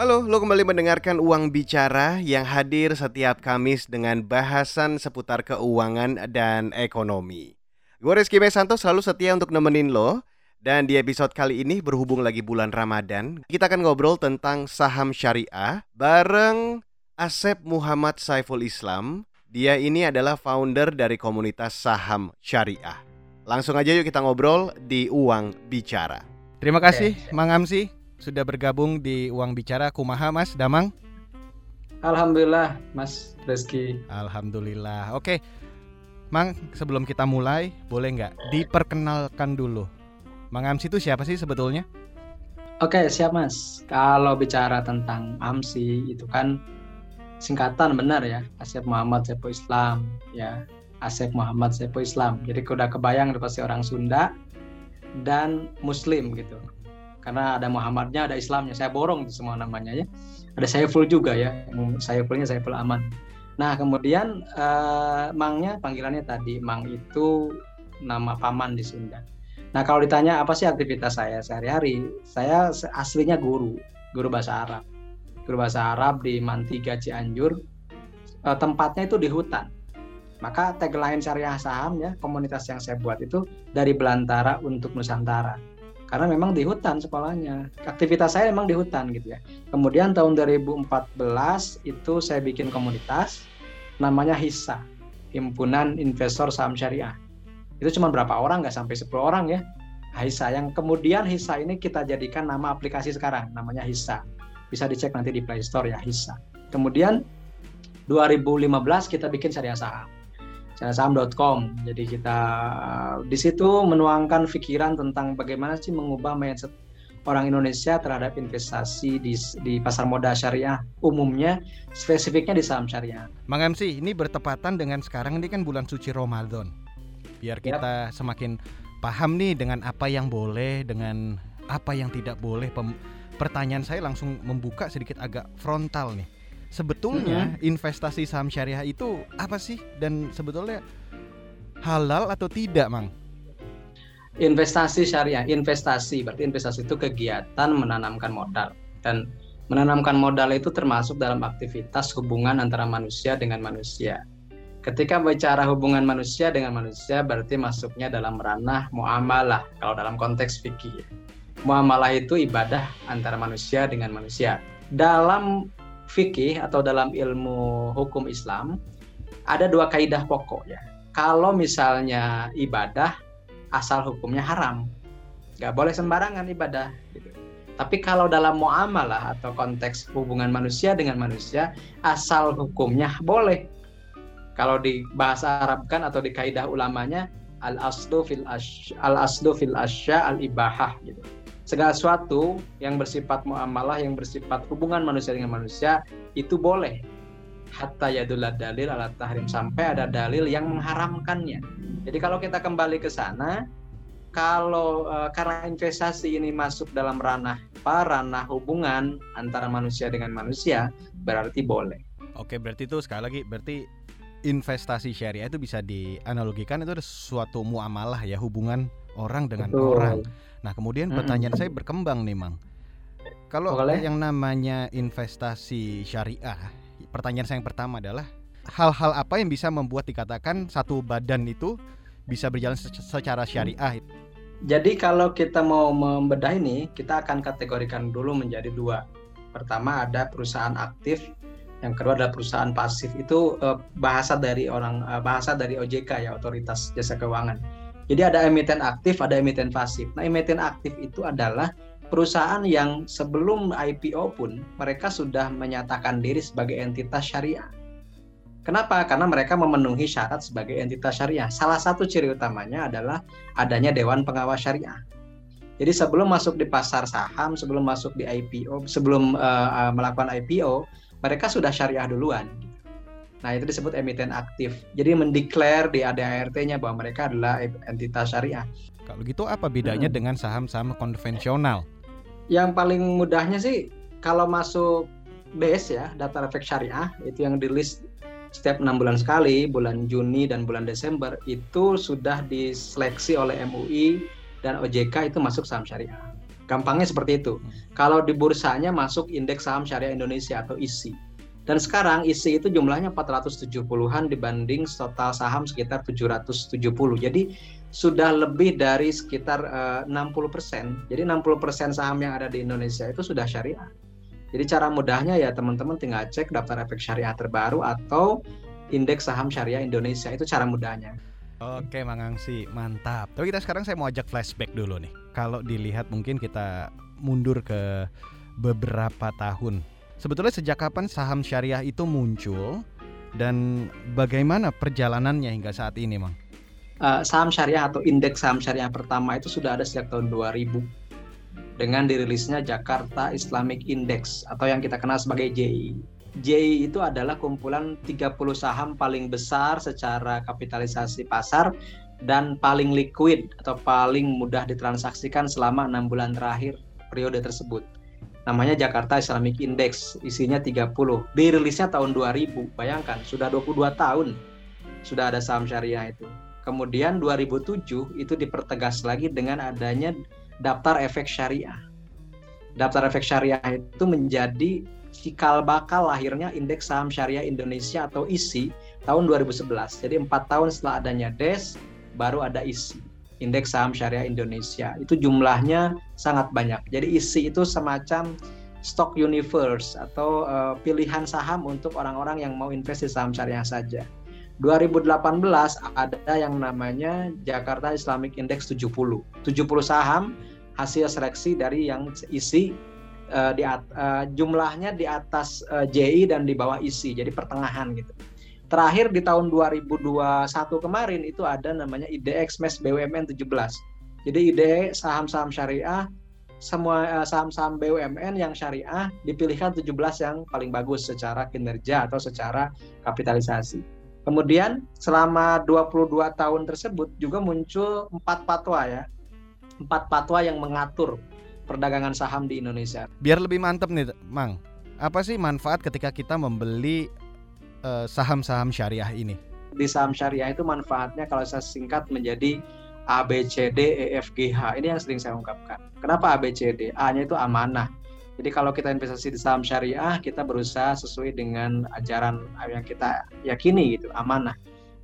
Halo, lo kembali mendengarkan Uang Bicara yang hadir setiap Kamis dengan bahasan seputar keuangan dan ekonomi. Gue Rizky Mesanto selalu setia untuk nemenin lo. Dan di episode kali ini berhubung lagi bulan Ramadan, kita akan ngobrol tentang saham syariah bareng Asep Muhammad Saiful Islam. Dia ini adalah founder dari komunitas saham syariah. Langsung aja yuk kita ngobrol di Uang Bicara. Terima kasih Mang Amsi sudah bergabung di Uang Bicara Kumaha Mas Damang. Alhamdulillah Mas Rizky. Alhamdulillah. Oke. Mang, sebelum kita mulai, boleh nggak diperkenalkan dulu? Mang Amsi itu siapa sih sebetulnya? Oke, siap Mas. Kalau bicara tentang Amsi itu kan singkatan benar ya, Asep Muhammad Sepo Islam ya. Asep Muhammad Sepo Islam. Jadi udah kebayang pasti orang Sunda dan Muslim gitu. Karena ada Muhammadnya, ada Islamnya. Saya borong itu semua namanya ya. Ada Saiful juga ya. Saifulnya Saiful Aman. Nah kemudian uh, Mangnya panggilannya tadi Mang itu nama paman di Sunda. Nah kalau ditanya apa sih aktivitas saya sehari-hari, saya aslinya guru, guru bahasa Arab, guru bahasa Arab di Mantiga Cianjur. E, tempatnya itu di hutan. Maka tagline syariah saham ya komunitas yang saya buat itu dari Belantara untuk Nusantara. Karena memang di hutan sekolahnya. Aktivitas saya memang di hutan gitu ya. Kemudian tahun 2014 itu saya bikin komunitas namanya HISA, Himpunan Investor Saham Syariah. Itu cuma berapa orang nggak sampai 10 orang ya. Hisa yang kemudian Hisa ini kita jadikan nama aplikasi sekarang namanya Hisa. Bisa dicek nanti di Play Store ya Hisa. Kemudian 2015 kita bikin syariah saham saham.com jadi kita di situ menuangkan pikiran tentang bagaimana sih mengubah mindset orang Indonesia terhadap investasi di, di pasar modal syariah umumnya spesifiknya di saham syariah. Mang MC, ini bertepatan dengan sekarang ini kan bulan suci Ramadan biar kita yep. semakin paham nih dengan apa yang boleh dengan apa yang tidak boleh Pem pertanyaan saya langsung membuka sedikit agak frontal nih sebetulnya mm -hmm. investasi saham syariah itu apa sih dan sebetulnya halal atau tidak mang investasi syariah investasi berarti investasi itu kegiatan menanamkan modal dan menanamkan modal itu termasuk dalam aktivitas hubungan antara manusia dengan manusia Ketika bicara hubungan manusia dengan manusia berarti masuknya dalam ranah muamalah kalau dalam konteks fikih. Muamalah itu ibadah antara manusia dengan manusia. Dalam fikih atau dalam ilmu hukum Islam ada dua kaidah pokok ya. Kalau misalnya ibadah asal hukumnya haram, nggak boleh sembarangan ibadah. Gitu. Tapi kalau dalam muamalah atau konteks hubungan manusia dengan manusia asal hukumnya boleh kalau di bahasa Arab kan atau di kaidah ulamanya al aslu fil al aslu fil asya al ibahah gitu. Segala sesuatu yang bersifat muamalah yang bersifat hubungan manusia dengan manusia itu boleh hatta yadul dalil ala tahrim sampai ada dalil yang mengharamkannya. Jadi kalau kita kembali ke sana kalau uh, karena investasi ini masuk dalam ranah ranah hubungan antara manusia dengan manusia berarti boleh. Oke, berarti itu sekali lagi berarti investasi syariah itu bisa dianalogikan itu ada suatu muamalah ya hubungan orang dengan Betul. orang. Nah kemudian pertanyaan hmm. saya berkembang nih mang. Kalau Boleh. yang namanya investasi syariah, pertanyaan saya yang pertama adalah hal-hal apa yang bisa membuat dikatakan satu badan itu bisa berjalan secara syariah? Jadi kalau kita mau membedah ini, kita akan kategorikan dulu menjadi dua. Pertama ada perusahaan aktif yang kedua adalah perusahaan pasif itu uh, bahasa dari orang uh, bahasa dari OJK ya otoritas jasa keuangan jadi ada emiten aktif ada emiten pasif nah emiten aktif itu adalah perusahaan yang sebelum IPO pun mereka sudah menyatakan diri sebagai entitas syariah Kenapa? Karena mereka memenuhi syarat sebagai entitas syariah. Salah satu ciri utamanya adalah adanya dewan pengawas syariah. Jadi sebelum masuk di pasar saham, sebelum masuk di IPO, sebelum uh, melakukan IPO, mereka sudah syariah duluan. Nah, itu disebut emiten aktif. Jadi mendeklar di ADART-nya bahwa mereka adalah entitas syariah. Kalau gitu apa bedanya hmm. dengan saham-saham konvensional? Yang paling mudahnya sih kalau masuk BS ya, data efek syariah, itu yang di list setiap enam bulan sekali, bulan Juni dan bulan Desember, itu sudah diseleksi oleh MUI dan OJK itu masuk saham syariah. Gampangnya seperti itu. Hmm. Kalau di bursanya masuk indeks saham syariah Indonesia atau ISI. Dan sekarang ISI itu jumlahnya 470-an dibanding total saham sekitar 770. Jadi sudah lebih dari sekitar uh, 60 persen. Jadi 60 persen saham yang ada di Indonesia itu sudah syariah. Jadi cara mudahnya ya teman-teman tinggal cek daftar efek syariah terbaru atau indeks saham syariah Indonesia itu cara mudahnya. Oke Mang Angsi, mantap. Tapi kita sekarang saya mau ajak flashback dulu nih. Kalau dilihat mungkin kita mundur ke beberapa tahun. Sebetulnya sejak kapan saham syariah itu muncul dan bagaimana perjalanannya hingga saat ini, Mang? Uh, saham syariah atau indeks saham syariah pertama itu sudah ada sejak tahun 2000 dengan dirilisnya Jakarta Islamic Index atau yang kita kenal sebagai JI. JI itu adalah kumpulan 30 saham paling besar secara kapitalisasi pasar dan paling liquid atau paling mudah ditransaksikan selama enam bulan terakhir periode tersebut. Namanya Jakarta Islamic Index, isinya 30. Dirilisnya tahun 2000, bayangkan sudah 22 tahun sudah ada saham syariah itu. Kemudian 2007 itu dipertegas lagi dengan adanya daftar efek syariah. Daftar efek syariah itu menjadi cikal bakal lahirnya Indeks Saham Syariah Indonesia atau ISI tahun 2011. Jadi empat tahun setelah adanya DES, baru ada ISI. Indeks Saham Syariah Indonesia. Itu jumlahnya sangat banyak. Jadi ISI itu semacam stock universe atau uh, pilihan saham untuk orang-orang yang mau investasi saham syariah saja. 2018 ada yang namanya Jakarta Islamic Index 70. 70 saham hasil seleksi dari yang isi uh, di uh, jumlahnya di atas uh, JI dan di bawah isi. Jadi pertengahan gitu. Terakhir di tahun 2021 kemarin itu ada namanya IDX MES BUMN 17. Jadi ide saham-saham syariah semua saham-saham BUMN yang syariah dipilihkan 17 yang paling bagus secara kinerja atau secara kapitalisasi. Kemudian selama 22 tahun tersebut juga muncul empat fatwa ya. Empat fatwa yang mengatur perdagangan saham di Indonesia. Biar lebih mantap nih, Mang. Apa sih manfaat ketika kita membeli saham-saham syariah ini? Di saham syariah itu manfaatnya kalau saya singkat menjadi A, B, C, D, E, F, G, H. Ini yang sering saya ungkapkan. Kenapa A, B, C, D? A-nya itu amanah. Jadi kalau kita investasi di saham syariah, kita berusaha sesuai dengan ajaran yang kita yakini gitu, amanah.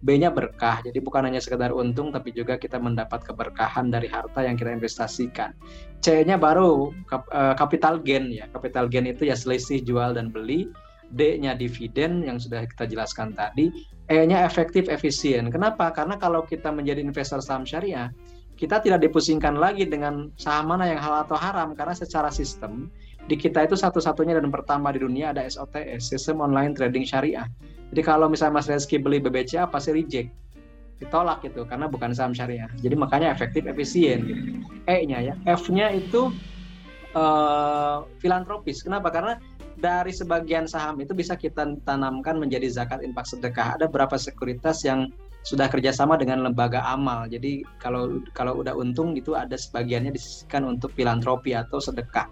B-nya berkah. Jadi bukan hanya sekedar untung tapi juga kita mendapat keberkahan dari harta yang kita investasikan. C-nya baru capital eh, gain ya. Capital gain itu ya selisih jual dan beli. D-nya dividen yang sudah kita jelaskan tadi. E-nya efektif efisien. Kenapa? Karena kalau kita menjadi investor saham syariah, kita tidak dipusingkan lagi dengan saham mana yang halal atau haram karena secara sistem di kita itu satu-satunya dan pertama di dunia ada SOTS, Sistem Online Trading Syariah. Jadi kalau misalnya Mas Reski beli BBCA pasti reject, ditolak gitu karena bukan saham syariah. Jadi makanya efektif efisien gitu. E-nya ya, F-nya itu uh, filantropis. Kenapa? Karena dari sebagian saham itu bisa kita tanamkan menjadi zakat infak sedekah. Ada beberapa sekuritas yang sudah kerjasama dengan lembaga amal. Jadi kalau kalau udah untung itu ada sebagiannya disisikan untuk filantropi atau sedekah.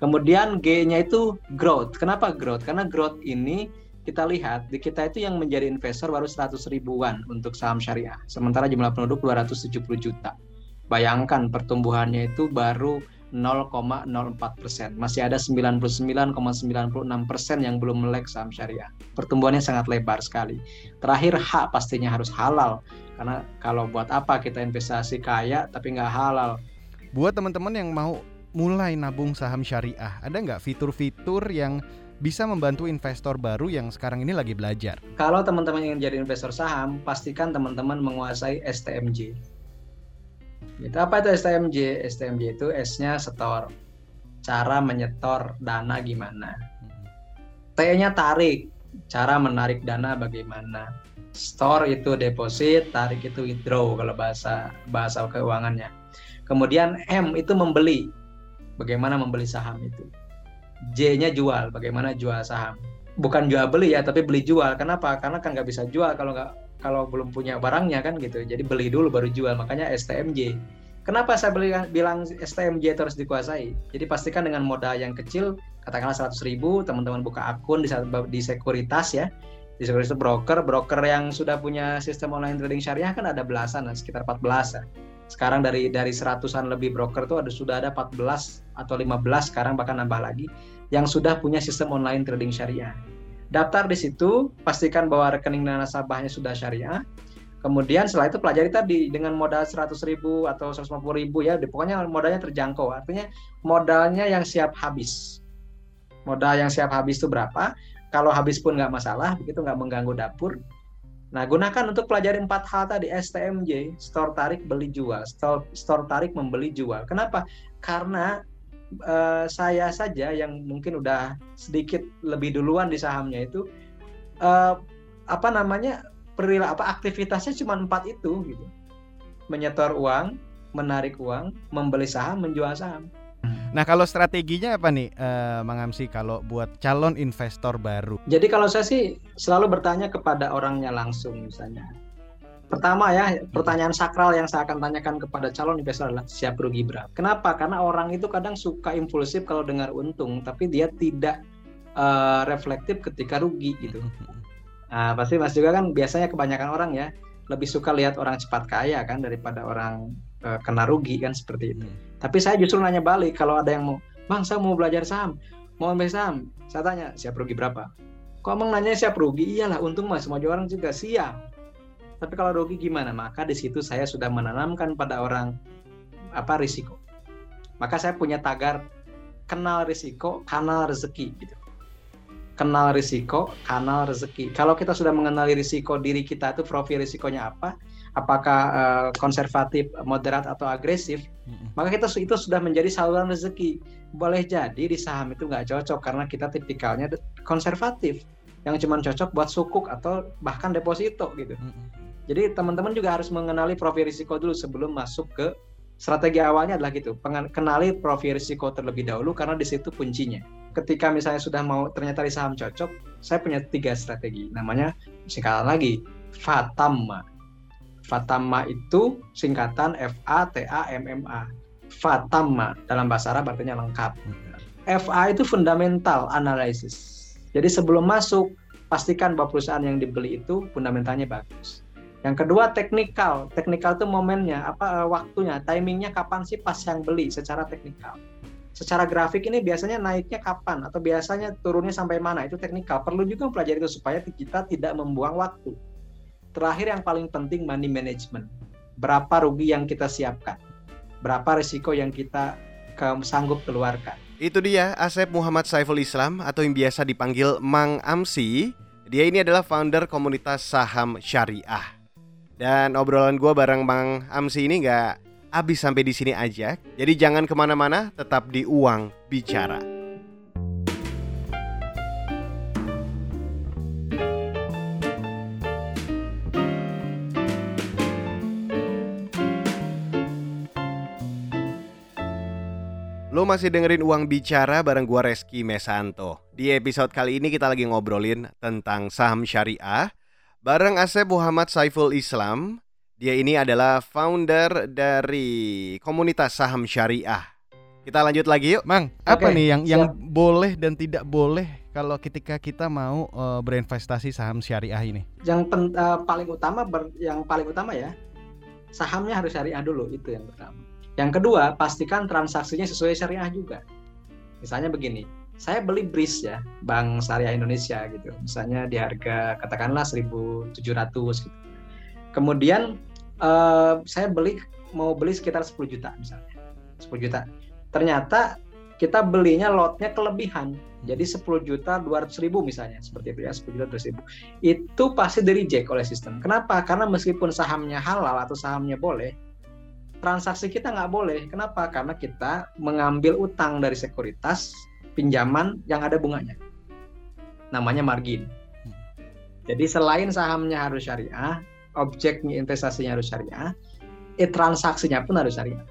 Kemudian G-nya itu growth. Kenapa growth? Karena growth ini kita lihat di kita itu yang menjadi investor baru 100 ribuan untuk saham syariah. Sementara jumlah penduduk 270 juta. Bayangkan pertumbuhannya itu baru 0,04 persen. Masih ada 99,96 persen yang belum melek saham syariah. Pertumbuhannya sangat lebar sekali. Terakhir H pastinya harus halal. Karena kalau buat apa kita investasi kaya tapi nggak halal. Buat teman-teman yang mau mulai nabung saham syariah? Ada nggak fitur-fitur yang bisa membantu investor baru yang sekarang ini lagi belajar? Kalau teman-teman ingin jadi investor saham, pastikan teman-teman menguasai STMJ. Itu apa itu STMJ? STMJ itu S-nya setor. Cara menyetor dana gimana? T-nya tarik. Cara menarik dana bagaimana? Store itu deposit, tarik itu withdraw kalau bahasa bahasa keuangannya. Kemudian M itu membeli bagaimana membeli saham itu. J-nya jual, bagaimana jual saham. Bukan jual beli ya, tapi beli jual. Kenapa? Karena kan nggak bisa jual kalau nggak kalau belum punya barangnya kan gitu. Jadi beli dulu baru jual. Makanya STMJ. Kenapa saya beli, bilang STMJ harus dikuasai? Jadi pastikan dengan modal yang kecil, katakanlah 100 ribu, teman-teman buka akun di, di sekuritas ya. Di sekuritas broker, broker yang sudah punya sistem online trading syariah kan ada belasan, sekitar 14 ya sekarang dari dari seratusan lebih broker tuh ada sudah ada 14 atau 15 sekarang bahkan nambah lagi yang sudah punya sistem online trading syariah. Daftar di situ, pastikan bahwa rekening dan nasabahnya sudah syariah. Kemudian setelah itu pelajari tadi dengan modal 100 ribu atau 150 ribu ya, pokoknya modalnya terjangkau. Artinya modalnya yang siap habis. Modal yang siap habis itu berapa? Kalau habis pun nggak masalah, begitu nggak mengganggu dapur. Nah, gunakan untuk pelajari empat hal tadi STMJ, store tarik beli jual, store, store tarik membeli jual. Kenapa? Karena uh, saya saja yang mungkin udah sedikit lebih duluan di sahamnya itu uh, apa namanya perilaku apa aktivitasnya cuma empat itu gitu, menyetor uang, menarik uang, membeli saham, menjual saham. Nah kalau strateginya apa nih, uh, Mang Amsi kalau buat calon investor baru? Jadi kalau saya sih selalu bertanya kepada orangnya langsung misalnya. Pertama ya, pertanyaan sakral yang saya akan tanyakan kepada calon investor adalah siap rugi berapa. Kenapa? Karena orang itu kadang suka impulsif kalau dengar untung, tapi dia tidak uh, reflektif ketika rugi gitu. Nah, pasti Mas juga kan biasanya kebanyakan orang ya lebih suka lihat orang cepat kaya kan daripada orang uh, kena rugi kan seperti itu. Tapi saya justru nanya balik kalau ada yang mau, bang saya mau belajar saham, mau ambil saham, saya tanya siap rugi berapa? Kok emang nanya siap rugi? Iyalah, untung mas semua orang juga siap. Tapi kalau rugi gimana? Maka di situ saya sudah menanamkan pada orang apa risiko. Maka saya punya tagar kenal risiko, kanal rezeki gitu. Kenal risiko, kanal rezeki. Kalau kita sudah mengenali risiko diri kita itu profil risikonya apa, apakah uh, konservatif, moderat atau agresif, mm-hmm. maka kita itu sudah menjadi saluran rezeki. Boleh jadi di saham itu nggak cocok karena kita tipikalnya konservatif, yang cuma cocok buat sukuk atau bahkan deposito gitu. Mm-hmm. Jadi teman-teman juga harus mengenali profil risiko dulu sebelum masuk ke strategi awalnya adalah gitu, kenali profil risiko terlebih dahulu karena di situ kuncinya. Ketika misalnya sudah mau ternyata di saham cocok, saya punya tiga strategi. Namanya singkatan lagi FATAMA Fatama itu singkatan F A T A M M A. Fatama dalam bahasa Arab artinya lengkap. FA itu fundamental analysis. Jadi sebelum masuk pastikan bahwa perusahaan yang dibeli itu fundamentalnya bagus. Yang kedua teknikal. Teknikal itu momennya, apa eh, waktunya, timingnya kapan sih pas yang beli secara teknikal. Secara grafik ini biasanya naiknya kapan atau biasanya turunnya sampai mana itu teknikal. Perlu juga mempelajari itu supaya kita tidak membuang waktu Terakhir yang paling penting money management. Berapa rugi yang kita siapkan? Berapa risiko yang kita sanggup keluarkan? Itu dia Asep Muhammad Saiful Islam atau yang biasa dipanggil Mang Amsi. Dia ini adalah founder komunitas saham syariah. Dan obrolan gue bareng Mang Amsi ini nggak habis sampai di sini aja. Jadi jangan ke mana-mana, tetap di Uang Bicara. Lo masih dengerin Uang Bicara bareng gua Reski Mesanto. Di episode kali ini kita lagi ngobrolin tentang saham syariah bareng Asep Muhammad Saiful Islam. Dia ini adalah founder dari komunitas saham syariah. Kita lanjut lagi yuk, Mang. Apa nih yang yang boleh dan tidak boleh kalau ketika kita mau uh, berinvestasi saham syariah ini? Yang pen, uh, paling utama ber, yang paling utama ya sahamnya harus syariah dulu itu yang pertama yang kedua, pastikan transaksinya sesuai syariah juga. Misalnya begini, saya beli BRIS ya, Bank Syariah Indonesia gitu. Misalnya di harga katakanlah 1.700 gitu. Kemudian uh, saya beli mau beli sekitar 10 juta misalnya. 10 juta. Ternyata kita belinya lotnya kelebihan. Jadi 10 juta 200 ribu misalnya seperti itu ya 10 juta 200 ribu itu pasti di reject oleh sistem. Kenapa? Karena meskipun sahamnya halal atau sahamnya boleh, transaksi kita nggak boleh. Kenapa? Karena kita mengambil utang dari sekuritas pinjaman yang ada bunganya. Namanya margin. Jadi selain sahamnya harus syariah, objeknya investasinya harus syariah, eh, transaksinya pun harus syariah.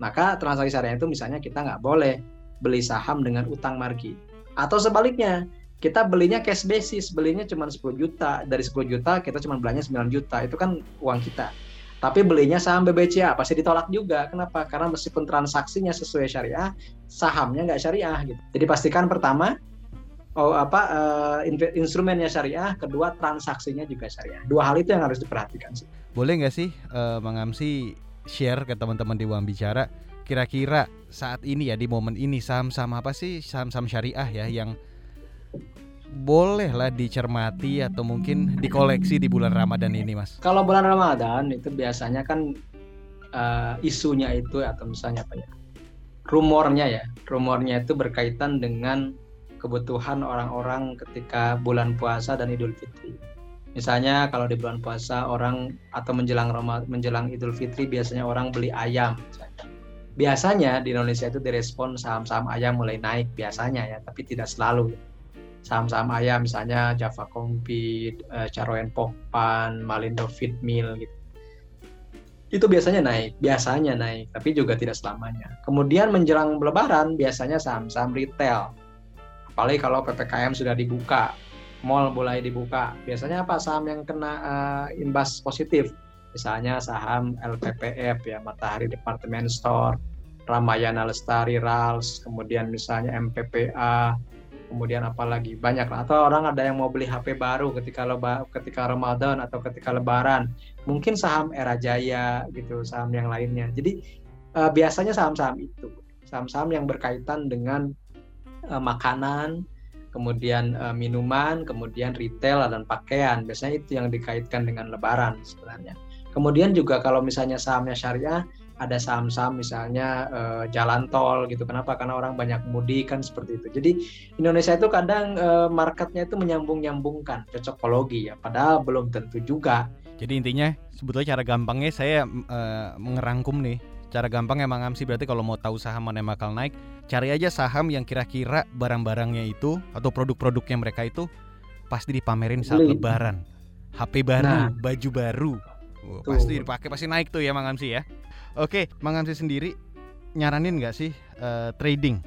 Maka transaksi syariah itu misalnya kita nggak boleh beli saham dengan utang margin. Atau sebaliknya, kita belinya cash basis, belinya cuma 10 juta. Dari 10 juta kita cuma belanja 9 juta. Itu kan uang kita tapi belinya saham BBCA pasti ditolak juga. Kenapa? Karena meskipun transaksinya sesuai syariah, sahamnya nggak syariah gitu. Jadi pastikan pertama oh apa uh, instrumennya syariah, kedua transaksinya juga syariah. Dua hal itu yang harus diperhatikan sih. Boleh nggak sih uh, Bang Amsi share ke teman-teman di Uang Bicara kira-kira saat ini ya di momen ini saham-saham apa sih saham-saham syariah ya yang boleh lah dicermati atau mungkin dikoleksi di bulan Ramadan ini, Mas? Kalau bulan Ramadan itu biasanya kan uh, isunya itu atau misalnya apa ya? Rumornya ya, rumornya itu berkaitan dengan kebutuhan orang-orang ketika bulan puasa dan Idul Fitri. Misalnya kalau di bulan puasa orang atau menjelang Ramadan, menjelang Idul Fitri biasanya orang beli ayam biasanya di Indonesia itu direspon saham-saham ayam mulai naik biasanya ya, tapi tidak selalu. Saham-saham ayam misalnya Java Compete, uh, Caroen Pokpan, Malindo Feedmill gitu. Itu biasanya naik, biasanya naik, tapi juga tidak selamanya. Kemudian menjelang lebaran biasanya saham-saham retail. Apalagi kalau PPKM sudah dibuka, mall mulai dibuka. Biasanya apa saham yang kena uh, imbas positif? misalnya saham LPPF ya Matahari Department Store, Ramayana Lestari Rals, kemudian misalnya MPPA, kemudian apalagi banyak atau orang ada yang mau beli HP baru ketika leba, ketika Ramadan atau ketika Lebaran, mungkin saham Era Jaya gitu, saham yang lainnya. Jadi uh, biasanya saham-saham itu, saham-saham yang berkaitan dengan uh, makanan, kemudian uh, minuman, kemudian retail dan pakaian. Biasanya itu yang dikaitkan dengan Lebaran sebenarnya. Kemudian juga kalau misalnya sahamnya syariah, ada saham-saham misalnya uh, jalan tol gitu. Kenapa? Karena orang banyak mudik kan seperti itu. Jadi Indonesia itu kadang uh, marketnya itu menyambung-nyambungkan cocokologi ya, padahal belum tentu juga. Jadi intinya sebetulnya cara gampangnya saya uh, mengerangkum nih. Cara gampang emang Amsi berarti kalau mau tahu saham mana yang bakal naik, cari aja saham yang kira-kira barang-barangnya itu atau produk-produknya mereka itu pasti dipamerin saat Beli. lebaran. HP baru, nah. baju baru, pasti dipakai pasti naik tuh ya Mang Amsi ya. Oke, Mang Amsi sendiri nyaranin nggak sih uh, trading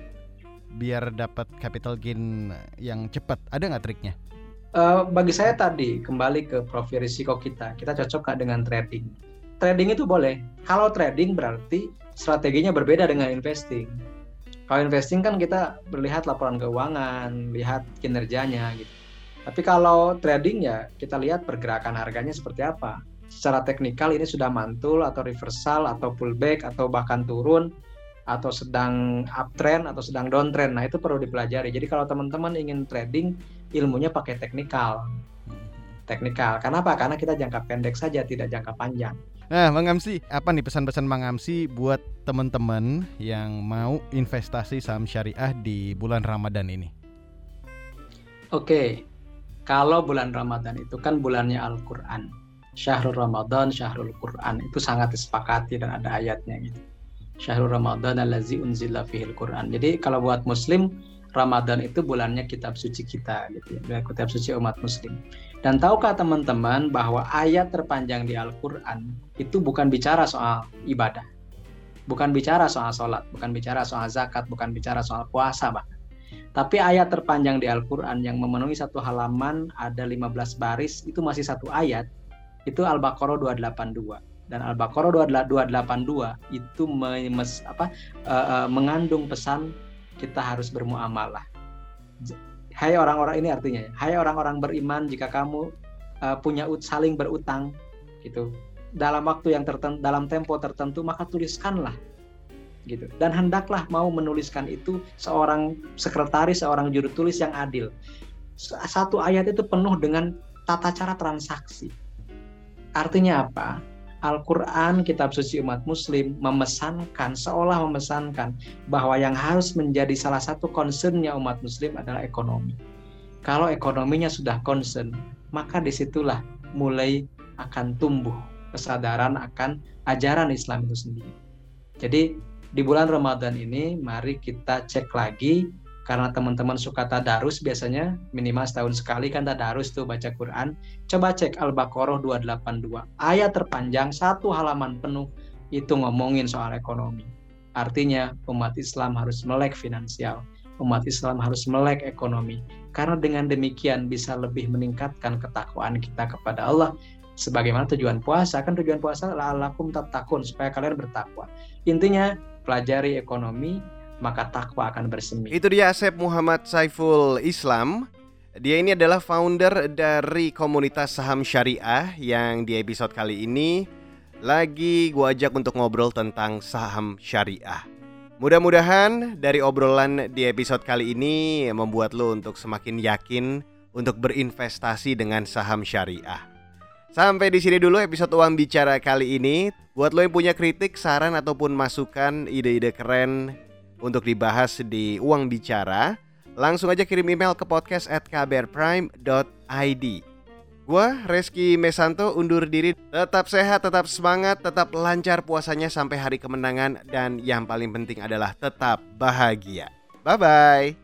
biar dapat capital gain yang cepat? Ada nggak triknya? Uh, bagi saya tadi kembali ke profil risiko kita, kita cocok nggak dengan trading? Trading itu boleh. Kalau trading berarti strateginya berbeda dengan investing. Kalau investing kan kita melihat laporan keuangan, lihat kinerjanya gitu. Tapi kalau trading ya kita lihat pergerakan harganya seperti apa secara teknikal ini sudah mantul atau reversal atau pullback atau bahkan turun atau sedang uptrend atau sedang downtrend. Nah, itu perlu dipelajari. Jadi kalau teman-teman ingin trading, ilmunya pakai teknikal. Teknikal. Kenapa? Karena kita jangka pendek saja, tidak jangka panjang. Nah, Bang Amsi, apa nih pesan-pesan Bang Amsi buat teman-teman yang mau investasi saham syariah di bulan Ramadan ini? Oke, kalau bulan Ramadan itu kan bulannya Al-Quran Syahrul Ramadan, Syahrul Quran itu sangat disepakati dan ada ayatnya gitu. Syahrul Ramadan allazi unzila fihil Quran. Jadi kalau buat muslim Ramadan itu bulannya kitab suci kita gitu ya, kitab suci umat muslim. Dan tahukah teman-teman bahwa ayat terpanjang di Al-Qur'an itu bukan bicara soal ibadah. Bukan bicara soal sholat, bukan bicara soal zakat, bukan bicara soal puasa bahkan. Tapi ayat terpanjang di Al-Quran yang memenuhi satu halaman ada 15 baris itu masih satu ayat itu Al-Baqarah 282 dan Al-Baqarah 282 itu memes, apa, uh, uh, mengandung pesan kita harus bermuamalah. Hai orang-orang ini artinya, ya, hai orang-orang beriman jika kamu uh, punya ut, saling berutang gitu. Dalam waktu yang tertentu dalam tempo tertentu maka tuliskanlah gitu. Dan hendaklah mau menuliskan itu seorang sekretaris seorang juru tulis yang adil. Satu ayat itu penuh dengan tata cara transaksi Artinya apa? Al-Quran, kitab suci umat muslim, memesankan, seolah memesankan bahwa yang harus menjadi salah satu concernnya umat muslim adalah ekonomi. Kalau ekonominya sudah concern, maka di situlah mulai akan tumbuh kesadaran akan ajaran Islam itu sendiri. Jadi di bulan Ramadan ini mari kita cek lagi karena teman-teman suka tadarus biasanya minimal setahun sekali kan tadarus tuh baca Quran. Coba cek Al-Baqarah 282 ayat terpanjang satu halaman penuh itu ngomongin soal ekonomi. Artinya umat Islam harus melek finansial. Umat Islam harus melek ekonomi. Karena dengan demikian bisa lebih meningkatkan ketakwaan kita kepada Allah. Sebagaimana tujuan puasa kan tujuan puasa la'alakum tatakun supaya kalian bertakwa. Intinya pelajari ekonomi maka takwa akan bersemi. Itu dia Asep Muhammad Saiful Islam. Dia ini adalah founder dari komunitas saham syariah yang di episode kali ini lagi gue ajak untuk ngobrol tentang saham syariah. Mudah-mudahan dari obrolan di episode kali ini membuat lo untuk semakin yakin untuk berinvestasi dengan saham syariah. Sampai di sini dulu episode Uang Bicara kali ini. Buat lo yang punya kritik, saran ataupun masukan, ide-ide keren untuk dibahas di Uang Bicara, langsung aja kirim email ke podcast at kbrprime.id. Gua Reski Mesanto undur diri. Tetap sehat, tetap semangat, tetap lancar puasanya sampai hari kemenangan dan yang paling penting adalah tetap bahagia. Bye bye.